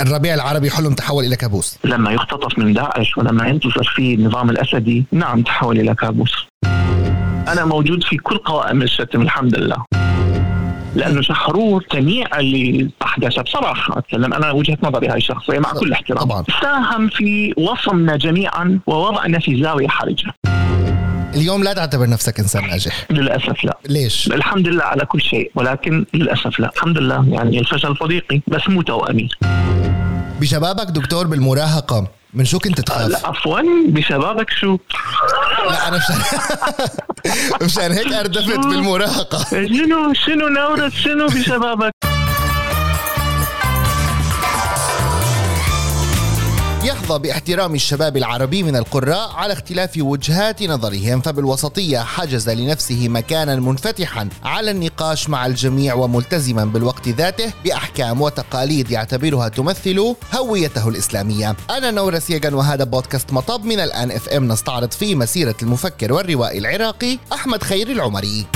الربيع العربي حلم تحول إلى كابوس. لما يختطف من داعش ولما ينتصر فيه النظام الأسدي نعم تحول إلى كابوس. أنا موجود في كل قوائم الشتم الحمد لله. لأنه شحرور جميع اللي احدث بصراحة أتكلم أنا وجهة نظري هاي الشخصية مع كل احترام. طبعا. ساهم في وصمنا جميعا ووضعنا في زاوية حرجة. اليوم لا تعتبر نفسك إنسان ناجح. للأسف لا. ليش؟ الحمد لله على كل شيء ولكن للأسف لا. الحمد لله يعني الفشل صديقي بس مو توأمي بشبابك دكتور بالمراهقة من شو كنت تخاف؟ لا عفوا بشبابك شو؟ لا أنا مشان مشان هيك أردفت بالمراهقة. شنو شنو نورة؟ شنو بشبابك؟ يحظى باحترام الشباب العربي من القراء على اختلاف وجهات نظرهم فبالوسطية حجز لنفسه مكانا منفتحا على النقاش مع الجميع وملتزما بالوقت ذاته بأحكام وتقاليد يعتبرها تمثل هويته الإسلامية. أنا نورة سيغان وهذا بودكاست مطب من الآن FM نستعرض فيه مسيرة المفكر والروائي العراقي أحمد خيري العمري.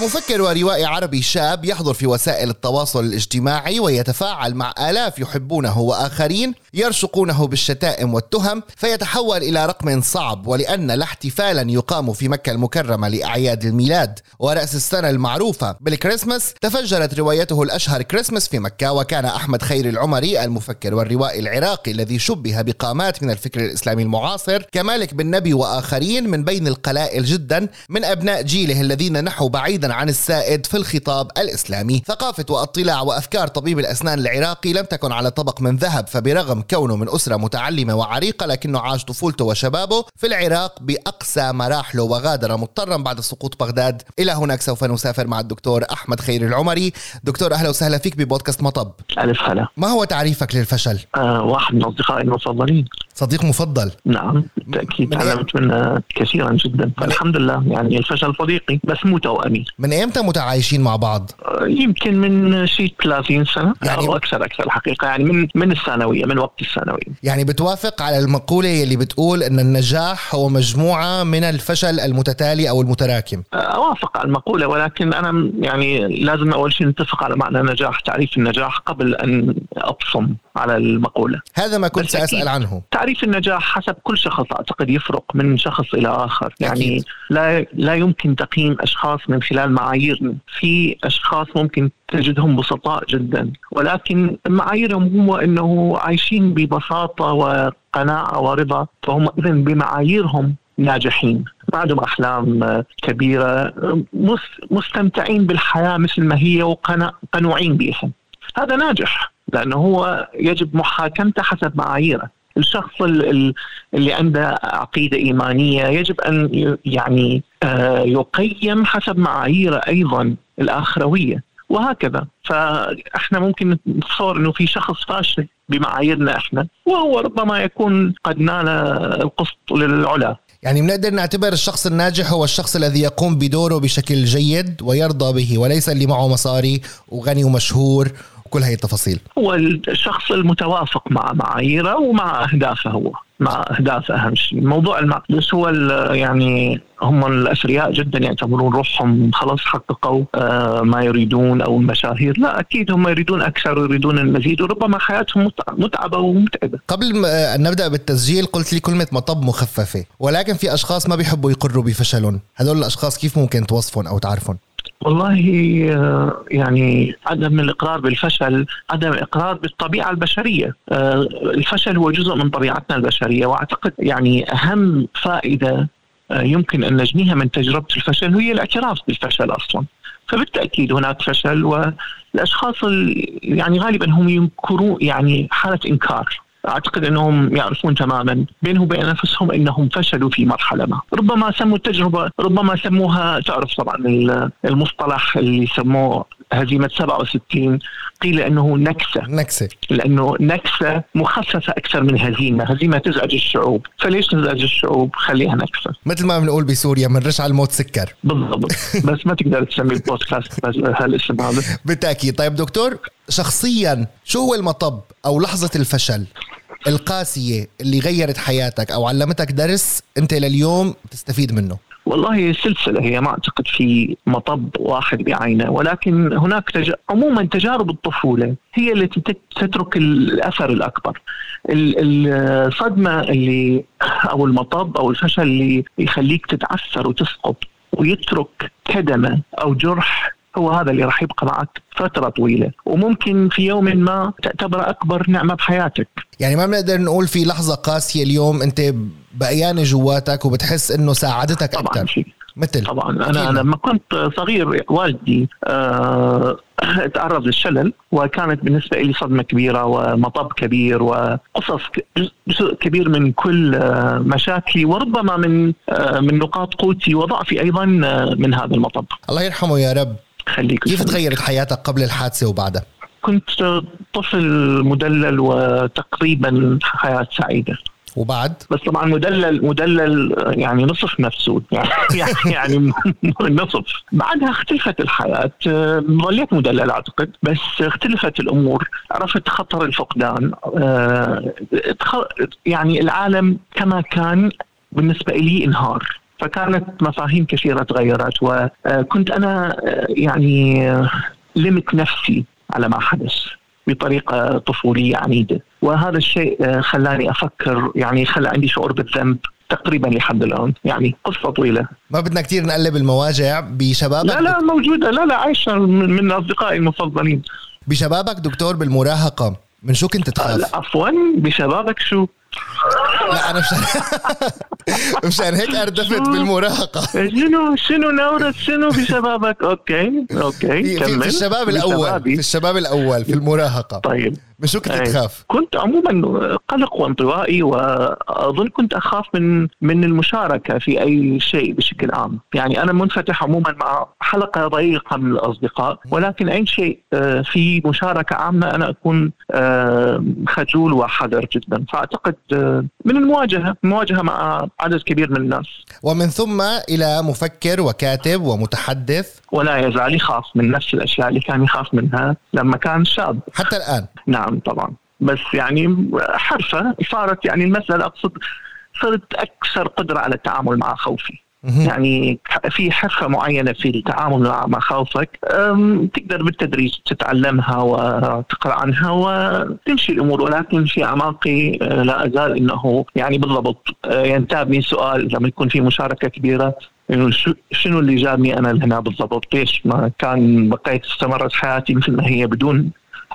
كمفكر وروائي عربي شاب يحضر في وسائل التواصل الاجتماعي ويتفاعل مع آلاف يحبونه وآخرين يرشقونه بالشتائم والتهم فيتحول إلى رقم صعب ولأن لا احتفالا يقام في مكة المكرمة لأعياد الميلاد. ورأس السنة المعروفة بالكريسماس تفجرت روايته الأشهر كريسماس في مكة وكان أحمد خير العمري المفكر والروائي العراقي الذي شبه بقامات من الفكر الإسلامي المعاصر كمالك بن نبي وآخرين من بين القلائل جدا من أبناء جيله الذين نحوا بعيدا عن السائد في الخطاب الإسلامي. ثقافة واطلاع وأفكار طبيب الأسنان العراقي لم تكن على طبق من ذهب فبرغم كونه من أسرة متعلمة وعريقة لكنه عاش طفولته وشبابه في العراق بأقصى مراحله وغادر مضطرا بعد سقوط بغداد. إلى هناك سوف نسافر مع الدكتور أحمد خير العمري. دكتور أهلا وسهلا فيك ببودكاست مطب. ألف هلا. ما هو تعريفك للفشل؟ آه واحد من أصدقائي المفضلين. صديق مفضل. نعم بالتأكيد. من- تعلمت منه كثيرا جدا. فالحمد لله يعني الفشل صديقي بس مو توأمي من إمتى متعايشين مع بعض؟ يمكن من شيء 30 سنة يعني- أو أكثر أكثر الحقيقة يعني من من الثانوية من وقت الثانوية يعني بتوافق على المقولة اللي بتقول أن النجاح هو مجموعة من الفشل المتتالي أو المتراكم أوافق على المقولة ولكن أنا يعني لازم أول شيء نتفق على معنى النجاح تعريف النجاح قبل أن ابصم على المقولة هذا ما كنت. سأسأل عنه تعريف النجاح حسب كل شخص أعتقد يفرق من شخص إلى آخر يعني أكيد. لا لا يمكن تقييم أشخاص من خلال معايير. في أشخاص ممكن تجدهم بسطاء جدا ولكن معاييرهم هو إنه عايشين ببساطة وقناعة ورضا فهم اذا بمعاييرهم ناجحين. ما عندهم آه، مس- مستمتعين بالحياة مثل ما هي وقنوعين بها. هذا ناجح لأنه هو يجب محاكمته حسب معاييره. الشخص ال- ال- اللي عنده عقيدة إيمانية يجب أن يعني آه، يقيم حسب معاييره أيضا الاخرويه وهكذا. فإحنا ممكن نتصور إنه في شخص فاشل بمعاييرنا إحنا وهو ربما يكون قد نال القسط للعلا. يعني بنقدر نعتبر الشخص الناجح هو الشخص الذي يقوم بدوره بشكل جيد ويرضى به وليس اللي معه مصاري وغني ومشهور وكل هاي التفاصيل. هو الشخص المتوافق مع معاييره ومع أهدافه هو مع أهدافه أهم شيء. موضوع المع... بس هو يعني هم الاثرياء جدا يعتبرون روحهم خلاص حققوا آه، ما يريدون أو المشاهير. لا أكيد هم يريدون أكثر ويريدون المزيد وربما حياتهم متع- متعبة ومتعبة. قبل ما- أن نبدأ بالتسجيل قلت لي كلمة مطب مخففة ولكن في أشخاص ما بيحبوا يقروا بفشلهم. هدول الأشخاص كيف ممكن توصفهم أو تعرفهم؟ والله آه، يعني عدم الإقرار بالفشل عدم الإقرار بالطبيعة البشرية. آه، الفشل هو جزء من طبيعتنا البشرية وأعتقد يعني أهم فائدة آه، يمكن أن نجنيها من تجربة الفشل هي الاعتراف بالفشل أصلا. فبالتأكيد هناك فشل والأشخاص ال- يعني غالبا هم ينكرون يعني حالة إنكار. أعتقد أنهم يعرفون تماما بينهم وبين أنفسهم إنهم فشلوا في مرحلة ما، ربما سموا التجربة ربما سموها تعرف طبعا ال- المصطلح اللي سموه هزيمة 67 قيل إنه نكسة. نكسة. لأنه نكسة مخففه أكثر من هزيمة، هزيمة تزعج الشعوب، فليش تزعج الشعوب؟ خليها نكسة، مثل ما بنقول بسوريا منرش على الموت سكر. بالضبط، بس ما تقدر تسمي البودكاست هالاسم هذا. بالتأكيد. طيب دكتور شخصيا شو هو المطب أو لحظة الفشل؟ القاسية اللي غيرت حياتك أو علمتك درس أنت لليوم تستفيد منه؟ والله سلسله هي ما أعتقد في مطب واحد بعينه ولكن هناك تج... عموما تجارب الطفولة هي التي تترك الأثر الأكبر. الصدمة اللي أو المطب أو الفشل اللي يخليك تتعثر وتسقط ويترك كدمة أو جرح هو هذا اللي راح يبقى معك فترة طويلة وممكن في يوم ما تعتبره أكبر نعمة بحياتك. يعني ما بنقدر نقول في لحظة قاسية اليوم أنت بقيانة جواتك وبتحس أنه ساعدتك طبعا أكثر في. مثل. طبعا أنا لما كنت صغير والدي آه تعرض للشلل وكانت بالنسبة لي صدمة كبيرة ومطب كبير وقصص كبير من كل آه مشاكلي وربما من آه من نقاط قوتي وضعفي أيضا آه من هذا المطب. الله يرحمه يا رب. خليك كيف تغيرت حياتك قبل الحادثة وبعدها؟ كنت طفل مدلل وتقريبا حياة سعيدة. وبعد؟ بس طبعا مدلل مدلل يعني نصف نفسه يعني يعني نصف. بعدها اختلفت الحياة. ظليت مدلل أعتقد. بس اختلفت الأمور. عرفت خطر الفقدان. آه، يعني العالم كما كان بالنسبة لي إنهار. فكانت مفاهيم كثيرة تغيرت وكنت أنا آه، يعني لمت نفسي على ما حدث بطريقة طفولية عنيدة. وهذا الشيء آه، خلاني أفكر يعني خلى عندي شعور بالذنب تقريبا لحد الآن يعني قصة طويلة. ما بدنا كثير نقلب المواجع بشبابك لا لا موجودة. لا لا عايشة من أصدقائي المفضلين. بشبابك دكتور بالمراهقة من شو كنت تخاف؟ عفوا. بشبابك شو؟ لا أنا مشان مشان هيك اردفت بالمراهقة. شنو شنو نورة؟ شنو في شبابك؟ okay okay في, في الشباب الأول في الشباب الأول في المراهقة. طيب. من شو كنت أيه. تخاف؟ كنت عموما قلق وانطوائي وأظن كنت أخاف من من المشاركة في أي شيء بشكل عام، يعني أنا منفتح عموما مع حلقة ضيقة من الأصدقاء ولكن أي شيء آه، في مشاركة عامة أنا أكون آه، خجول وحذر جدا، فأعتقد آه، من المواجهة، المواجهه مع عدد كبير من الناس. ومن ثم إلى مفكر وكاتب ومتحدث ولا يزال يخاف من نفس الأشياء اللي كان يخاف منها لما كان شاب. حتى الآن؟ نعم طبعا. بس يعني حرفة صارت يعني المسألة أقصد صرت أكثر قدرة على التعامل مع خوفي. يعني في حرفة معينة في التعامل مع مخاوفك تقدر بالتدريج تتعلمها وتقرأ عنها وتمشي الأمور ولكن في أعماقي أه، لا أزال إنه يعني بالضبط أه، ينتابني سؤال لما يكون في مشاركة كبيرة إنه شنو اللي جابني أنا لهنا بالضبط؟ ليش ما كان بقيت استمرت حياتي مثل ما هي بدون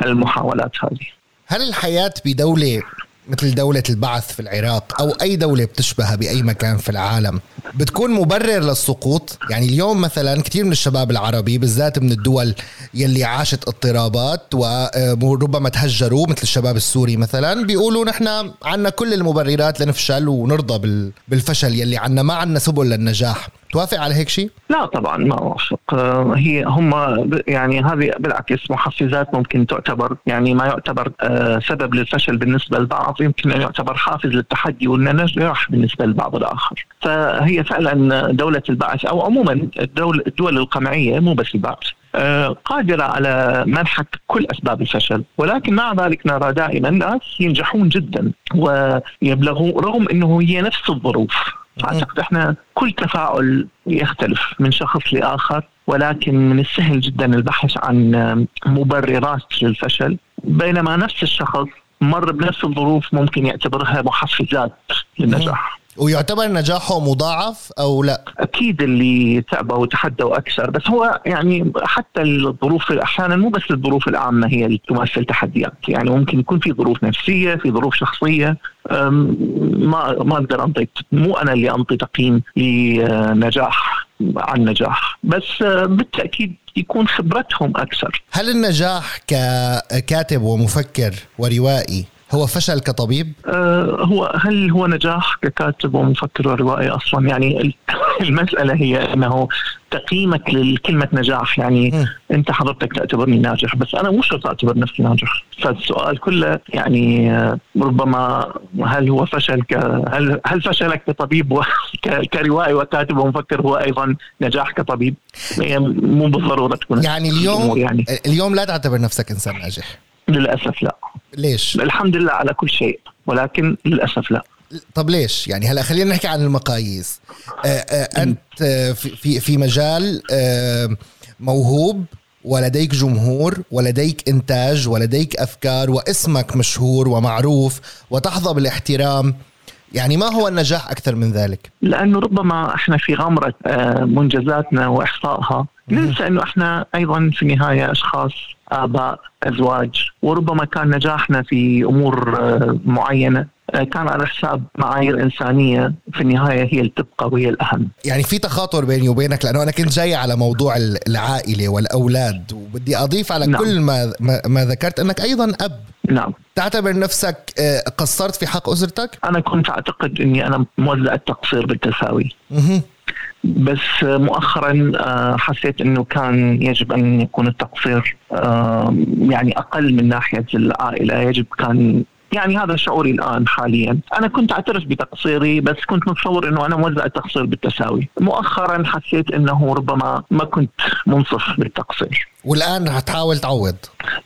المحاولات هذه. هل الحياة بدولة مثل دولة البعث في العراق أو أي دولة بتشبهها بأي مكان في العالم بتكون مبرر للسقوط؟ يعني اليوم مثلا كثير من الشباب العربي بالذات من الدول يلي عاشت اضطرابات وربما تهجروا مثل الشباب السوري مثلا بيقولوا نحن عنا كل المبررات لنفشل ونرضى بالفشل يلي عنا ما عنا سبل للنجاح. توافق على هيك شيء؟ لا طبعا ما أوافق. آه، هي هم يعني هذه بالعكس محفزات ممكن تعتبر يعني ما يعتبر آه، سبب للفشل بالنسبة للبعض يمكن أن يعتبر حافز للتحدي والنجاح بالنسبة للبعض الآخر. فهي فعلا دولة البعث أو عموما الدول الدول القمعية مو بس البعث آه، قادرة على منحك كل أسباب الفشل. ولكن مع ذلك نرى دائما ناس ينجحون جدا ويبلغون رغم أنه هي نفس الظروف. أعتقد إحنا كل تفاعل يختلف من شخص لآخر ولكن من السهل جدا البحث عن مبررات للفشل. بينما نفس الشخص مر بنفس الظروف ممكن يعتبرها محفزات للنجاح. ويعتبر نجاحه مضاعف أو لا؟ أكيد اللي تعبوا وتحدوا أكثر بس هو يعني حتى الظروف أحيانا مو بس الظروف العامة هي اللي تمثل تحديات، يعني ممكن يكون في ظروف نفسية، في ظروف شخصية ما ما أقدر أنطي مو أنا اللي أنطي تقييم لنجاح عن نجاح بس بالتأكيد يكون خبرتهم أكثر هل النجاح ككاتب ومفكر وروائي هو فشل كطبيب؟ آه هو هل هو نجاح ككاتب ومفكر وروائي أصلا يعني المسألة هي أنه تقييمك لكلمة نجاح يعني م. أنت حضرتك تعتبرني ناجح بس أنا مو شرط أعتبر نفسي ناجح فالسؤال كله يعني آه، ربما هل هو فشل ك هل هل فشلك كطبيب و... كروائي وكاتب ومفكر هو أيضا نجاح كطبيب مو بالضرورة تكون يعني اليوم يعني. اليوم لا تعتبر نفسك إنسان ناجح للأسف لا ليش؟ الحمد لله على كل شيء ولكن للأسف لا. طب ليش؟ يعني هلا خلينا نحكي عن المقاييس. آه، آه، أنت آه، في في مجال آه، موهوب ولديك جمهور ولديك إنتاج ولديك أفكار واسمك مشهور ومعروف وتحظى بالاحترام. يعني ما هو النجاح أكثر من ذلك؟ لأنه ربما إحنا في غمرة منجزاتنا وإحصائها. ننسى إنه إحنا أيضا في النهاية أشخاص آباء أزواج وربما كان نجاحنا في أمور آه، معينة آه، كان على حساب معايير إنسانية في النهاية هي اللي تبقى وهي الأهم يعني في تخاطر بيني وبينك لأنه أنا كنت جاي على موضوع العائلة والأولاد وبدي أضيف على نعم. كل ما ما- ذكرت أنك أيضا أب نعم تعتبر نفسك آه، قصرت في حق أسرتك؟ أنا كنت أعتقد إني أنا موزع التقصير بالتساوي. بس مؤخرا آه، حسيت إنه كان يجب أن يكون التقصير يعني أقل من ناحية العائلة يجب كان يعني هذا شعوري الآن حاليا، أنا كنت أعترف بتقصيري بس كنت متصور إنه أنا موزع التقصير بالتساوي، مؤخرا حسيت إنه ربما ما كنت منصف بالتقصير. والآن رح تحاول تعوض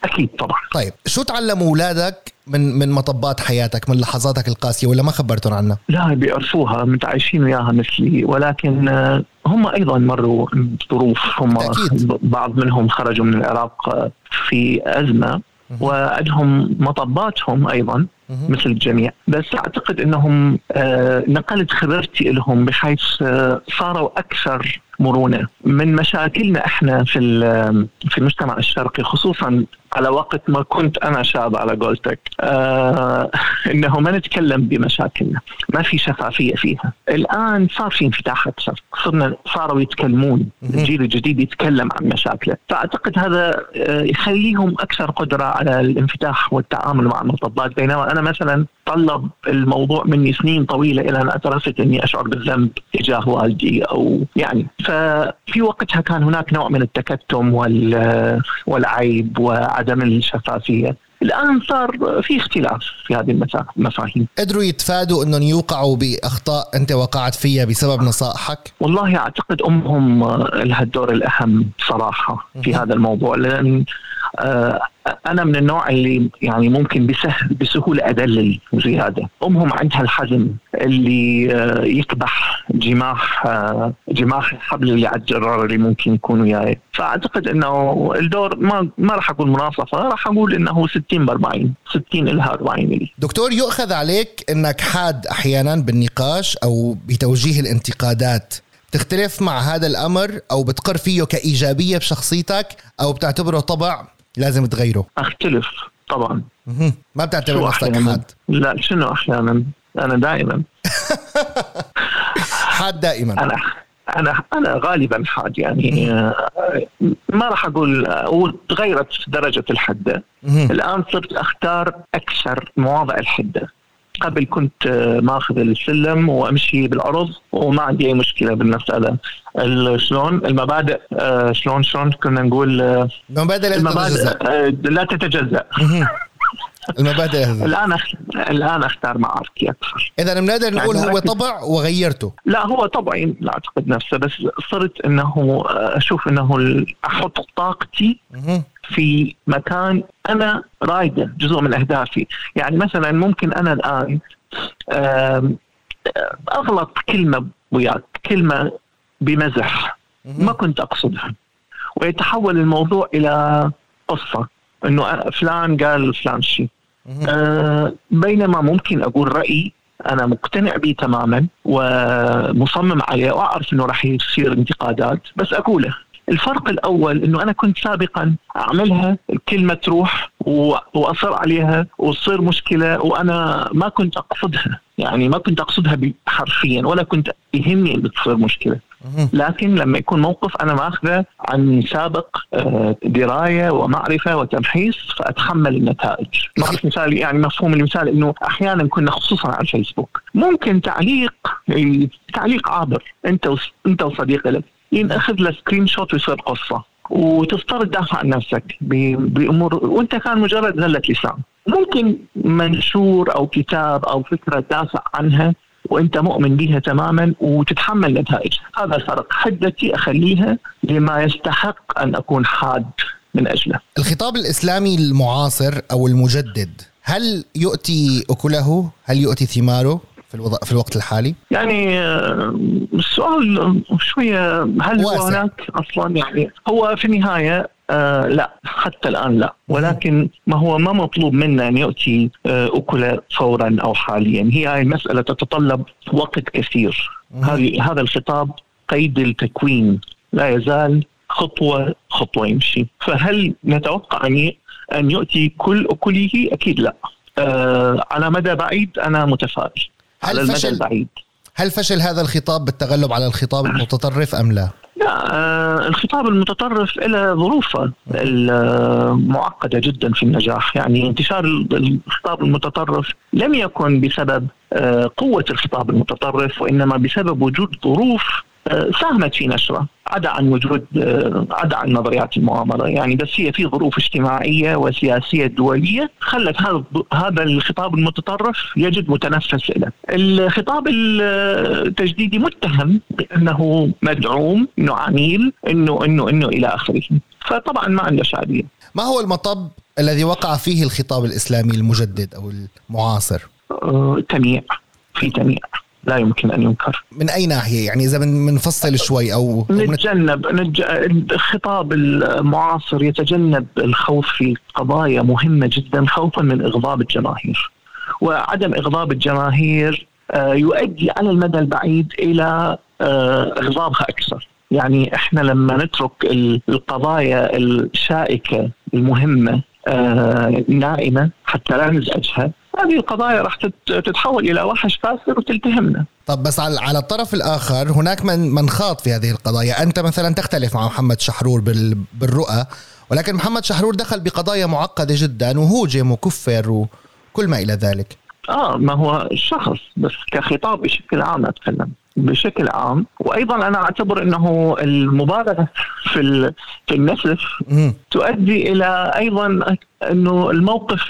أكيد طبعا. طيب شو تعلموا أولادك من من مطبات حياتك من لحظاتك القاسية ولا ما خبرتهم عنها؟ لا بيعرفوها متعايشين وياها مثلي ولكن آه، هم أيضا مروا بظروف هم. ب- بعض منهم خرجوا من العراق آه، في أزمة وعندهم مطباتهم أيضا. مثل الجميع بس أعتقد إنهم آه، نقلت خبرتي لهم بحيث صاروا أكثر مرونه من مشاكلنا إحنا في في المجتمع الشرقي خصوصا على وقت ما كنت أنا شاب على قولتك آه إنه ما نتكلم بمشاكلنا ما في شفافية فيها. الآن صار في انفتاح أكثر صرنا صاروا يتكلمون. الجيل الجديد يتكلم عن مشاكله. فأعتقد هذا آه، يخليهم أكثر قدرة على الانفتاح والتعامل مع المطبات. بينما أنا مثلا طلب الموضوع مني سنين طويلة إلى أن اعترفت إني أشعر بالذنب تجاه والدي أو يعني. ففي وقتها كان هناك نوع من التكتم وال والعيب وعدم الشفافية. الآن صار في اختلاف في هذه المفاهيم قدروا يتفادوا أنهم يوقعوا بأخطاء أنت وقعت فيها بسبب نصائحك؟ والله أعتقد أمهم آه، لها الدور الأهم صراحة في. هذا الموضوع لأن آه، أنا من النوع اللي يعني ممكن بسهل بسهولة ادلل زيادة، أمهم عندها الحزم اللي آه، يكبح جماح جماح الحبل اللي على الجرار اللي ممكن يكون وياي، فأعتقد إنه الدور ما ما راح أقول مناصفة، راح أقول إنه 60 ب 40 60 لها 40 لي. دكتور يؤخذ عليك إنك حاد أحيانا بالنقاش أو بتوجيه الانتقادات تختلف مع هذا الأمر أو بتقر فيه كإيجابية بشخصيتك أو بتعتبره طبع لازم تغيره أختلف طبعا. ما بتعتبر نفسك؟ حاد لا شنو أحيانا؟ أنا دائما حاد دائما أنا أنا أنا غالبا حاد يعني آه، ما راح أقول آه، وتغيرت درجة الحدة. الآن صرت أختار أكثر مواضع الحدة. قبل كنت آه، ماخذ السلم وأمشي بالأرض وما عندي أي مشكلة بالمسألة. ال- شلون؟ المبادئ شلون شلون كنا نقول المبادئ لازم المبادئ تتجزأ. آه، لا تتجزأ. المبادئ لازم الآن أخ... الآن أختار معاركي أكثر. إذا بنقدر نقول يعني هو. طبع وغيرته. لا هو طبعي لا أعتقد نفسه بس صرت إنه أشوف إنه أحط طاقتي. في مكان أنا رايده جزء من أهدافي، يعني مثلا ممكن أنا الآن آم، أغلط كلمة وياك، كلمة بمزح. ما كنت أقصدها. ويتحول الموضوع إلى قصة. إنه فلان قال فلان شيء. آه، بينما ممكن أقول رأيي أنا مقتنع به تماما ومصمم عليه وأعرف إنه راح يصير انتقادات بس أقوله الفرق الأول إنه أنا كنت سابقا أعملها الكلمة تروح وأصر عليها وتصير مشكلة وأنا ما كنت أقصدها يعني ما كنت أقصدها حرفيا ولا كنت يهمني إن تصير مشكلة. لكن لما يكون موقف أنا ماخذه عن سابق آه، دراية ومعرفة وتمحيص فأتحمل النتائج. ما اعرف مثال يعني مفهوم المثال إنه أحيانا كنا خصوصا على الفيسبوك ممكن تعليق تعليق عابر أنت أنت وصديق لك ينأخذ له screenshot ويصير قصة وتضطر تدافع عن نفسك بأمور وأنت كان مجرد زله لسان. ممكن منشور أو كتاب أو فكرة تدافع عنها وانت مؤمن بها تماما وتتحمل نتائج هذا الفرق حدتي أخليها لما يستحق أن أكون حاد من أجله الخطاب الإسلامي المعاصر أو المجدد هل يؤتي أكله؟ هل يؤتي ثماره؟ في, الوضع في الوقت الحالي؟ يعني آه، السؤال شوية هل واسع. هناك أصلا يعني هو في النهاية آه لا حتى الآن لا. ولكن ما هو ما مطلوب منا أن يؤتي آه أكل فورا أو حاليا. هي هاي المسألة تتطلب وقت كثير. هذه هذا الخطاب قيد التكوين. لا يزال خطوة خطوة يمشي. فهل نتوقع أن أن يؤتي كل أكله؟ أكيد لا. آه على مدى بعيد أنا متفائل. على المدى البعيد. هل فشل هذا الخطاب بالتغلب على الخطاب المتطرف أم لا؟ لا آه الخطاب المتطرف له ظروفه المعقده جدا في النجاح، يعني انتشار الخطاب المتطرف لم يكن بسبب آه قوة الخطاب المتطرف وإنما بسبب وجود ظروف ساهمت في نشرة عدا عن وجود عدا عن نظريات المؤامره يعني بس هي في ظروف اجتماعية وسياسية دولية خلت هذا هذا الخطاب المتطرف يجد متنفس له. الخطاب التجديدي متهم بأنه مدعوم إنه عميل إنه إنه إنه إلى آخره. فطبعا ما عنده شعبية. ما هو المطب الذي وقع فيه الخطاب الإسلامي المجدد أو المعاصر؟ أه تمييع في تمييع. لا يمكن أن ينكر. من أي ناحية؟ يعني إذا بنفصل شوي أو نتجنب نج... الخطاب المعاصر يتجنب الخوض في قضايا مهمة جدا خوفا من إغضاب الجماهير. وعدم إغضاب الجماهير آه، يؤدي على المدى البعيد إلى آه، إغضابها أكثر. يعني إحنا لما نترك القضايا الشائكة المهمة آه، نائمة حتى لا نزعجها هذه القضايا راح تتحول إلى وحش كاسر وتلتهمنا. طب بس على على الطرف الآخر هناك من من خاض في هذه القضايا. أنت مثلا تختلف مع محمد شحرور بالرؤى ولكن محمد شحرور دخل بقضايا معقدة جدا وهوجم وكفر وكل ما إلى ذلك. آه ما هو شخص بس كخطاب بشكل عام أتكلم. بشكل عام وأيضا أنا أعتبر إنه المبالغة في في النسف تؤدي إلى أيضا إنه الموقف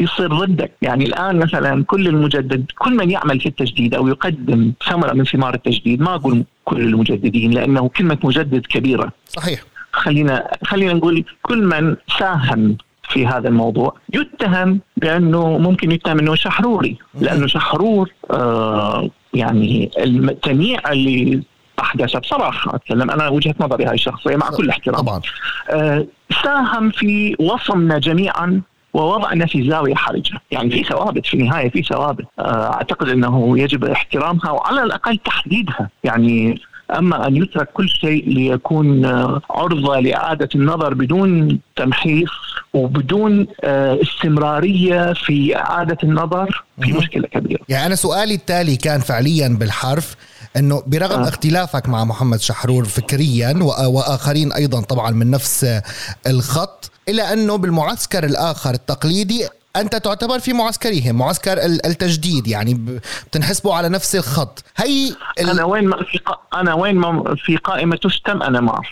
يصير ضدك. يعني الآن مثلا كل المجدد كل من يعمل في التجديد أو يقدم ثمرة من ثمار التجديد ما أقول كل المجددين لأنه كلمة مجدد كبيرة. صحيح. خلينا خلينا نقول كل من ساهم في هذا الموضوع يتهم بأنه ممكن يتهم أنه شحروري لأنه شحرور آه يعني التمييع اللي احدثه بصراحة أتكلم أنا وجهة نظري هاي الشخصية مع كل احترام. طبعا. آه ساهم في وصمنا جميعا ووضعنا في زاوية حرجة، يعني في ثوابت في النهاية في ثوابت. آه، أعتقد إنه يجب احترامها وعلى الأقل تحديدها، يعني أما أن يترك كل شيء ليكون آه، عرضة لإعادة النظر بدون تمحيص وبدون آه، استمرارية في إعادة النظر في مشكلة كبيرة. يعني أنا سؤالي التالي كان فعليا بالحرف. إنه برغم آه. اختلافك مع محمد شحرور فكريا وآخرين أيضا طبعا من نفس الخط إلا إنه بالمعسكر الآخر التقليدي أنت تعتبر في معسكرهم معسكر التجديد يعني بتنحسبوا على نفس الخط. هي ال... أنا وين ما في ق... أنا وين ما في قائمة تشتم أنا معه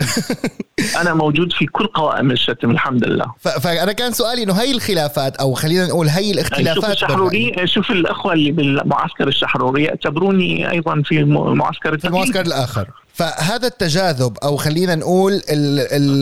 أنا موجود في كل قوائم الشتم الحمد لله. ف... فأنا كان سؤالي إنه هي الخلافات أو خلينا نقول هي الاختلافات شوف الشحروري شوف الإخوة اللي بالمعسكر الشحروري يعتبروني أيضا في المعسكر في المعسكر الآخر. فهذا التجاذب أو خلينا نقول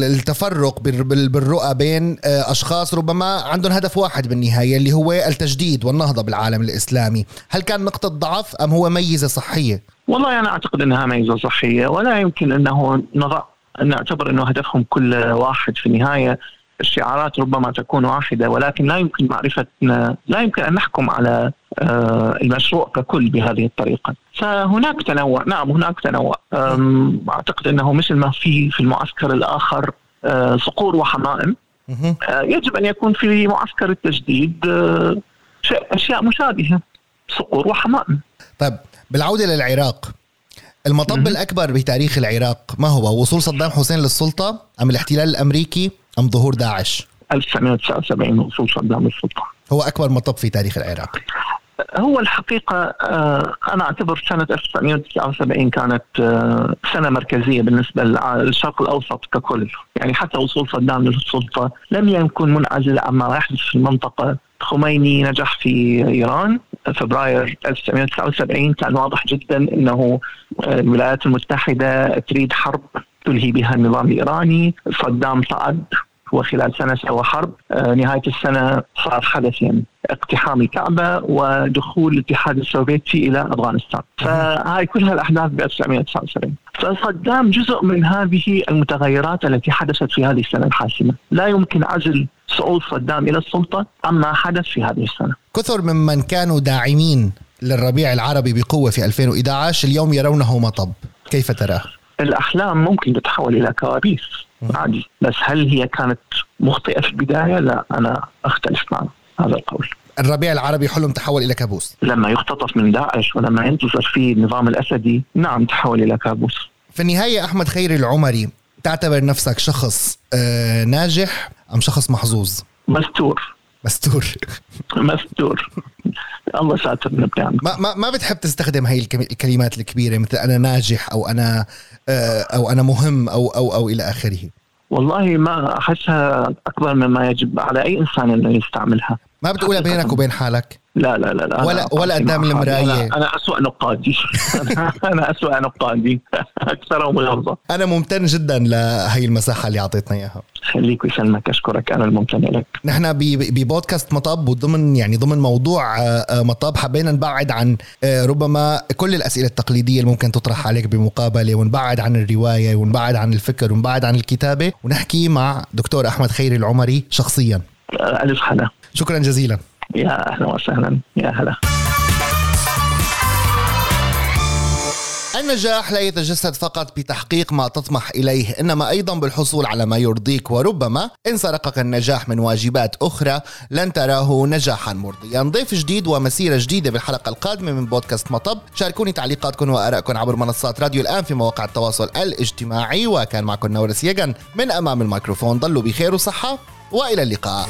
التفرق بالرؤى بين آه، أشخاص ربما عندهم هدف واحد بالنهاية اللي هو التجديد والنهضة بالعالم الإسلامي، هل كان نقطة ضعف أم هو ميزة صحية؟ والله أنا أعتقد إنها ميزة صحية ولا يمكن إنه نضع نعتبر إنه هدفهم كل واحد في النهاية. الشعارات ربما تكون واحدة ولكن لا يمكن معرفتنا لا يمكن أن نحكم على آه، المشروع ككل بهذه الطريقة. فهناك تنوع. نعم هناك تنوع. أعتقد أنه مثل ما في في المعسكر الآخر آه، صقور وحمائم. آه، يجب أن يكون في معسكر التجديد أشياء مشابهة صقور وحمائم. طيب بالعودة للعراق المطب الأكبر بتاريخ العراق ما هو؟ وصول صدام حسين للسلطة أم الاحتلال الأمريكي أم ظهور داعش؟ 1979 وصول صدام للسلطة. هو أكبر مطب في تاريخ العراق. هو الحقيقة آه، أنا أعتبر سنة 1979 كانت آه، سنة مركزية بالنسبة للشرق الأوسط ككل. يعني حتى وصول صدام للسلطة لم يكن منعزل عما يحدث في المنطقة. خميني نجح في إيران فبراير 1979 كان واضح جدا أنه آه، الولايات المتحدة تريد حرب تلهي بها النظام الإيراني. صدام صعد. هو خلال سنة سوى حرب. آه، نهاية السنة صار حدث يعني اقتحام الكعبة ودخول الاتحاد السوفيتي إلى أفغانستان. فهاي كلها الأحداث ب 1979 فصدام جزء من هذه المتغيرات التي حدثت في هذه السنة الحاسمة. لا يمكن عزل صعود صدام إلى السلطة عما حدث في هذه السنة. كثر ممن كانوا داعمين للربيع العربي بقوة في 2011 اليوم يرونه مطب. كيف تراه؟ الأحلام ممكن تتحول إلى كوابيس عادي. بس هل هي كانت مخطئة في البداية؟ لا أنا أختلف مع هذا القول. الربيع العربي حلم تحول إلى كابوس. لما يختطف من داعش ولما ينتصر فيه النظام الأسدي نعم تحول إلى كابوس. في النهاية أحمد خيري العمري تعتبر نفسك شخص آه ناجح أم شخص محظوظ؟ مستور. مستور. مستور. الله ساتر بنعم ما ما ما بتحب تستخدم الكم- الكلمات الكبيرة مثل أنا ناجح أو أنا آه، أو أنا مهم أو أو أو إلى آخره؟ والله ما أحسها أكبر مما يجب على أي إنسان أنه يستعملها. ما بتقولها بينك وبين حالك؟ لا لا لا, لا ولا- ولا قدام. المراية. أنا, أنا أسوأ نقادي. أنا- أنا أسوأ نقادي. أكثر مغلظة أنا ممتن جدا لهي المساحة اللي أعطيتنا إياها. خليك ويسلمك. أشكرك. أنا الممتن لك. نحن ببودكاست مطب وضمن يعني ضمن موضوع آه، آه، مطب حبينا نبعد عن آه، ربما كل الأسئلة التقليدية اللي ممكن تطرح عليك بمقابلة ونبعد عن الرواية ونبعد عن الفكر ونبعد عن الكتابة ونحكي مع دكتور أحمد خيري العمري شخصيا. ألف هلا شكرا جزيلا. يا أهلا وسهلا. يا هلا. النجاح لا يتجسد فقط بتحقيق ما تطمح إليه إنما أيضا بالحصول على ما يرضيك. وربما إن سرقك النجاح من واجبات أخرى لن تراه نجاحا مرضيا. ضيف جديد ومسيرة جديدة بالحلقة القادمة من بودكاست مطب. شاركوني تعليقاتكم وآرائكم عبر منصات راديو الآن في مواقع التواصل الاجتماعي. وكان معكم نورس يجن. من أمام الميكروفون ضلوا بخير وصحة وإلى اللقاء.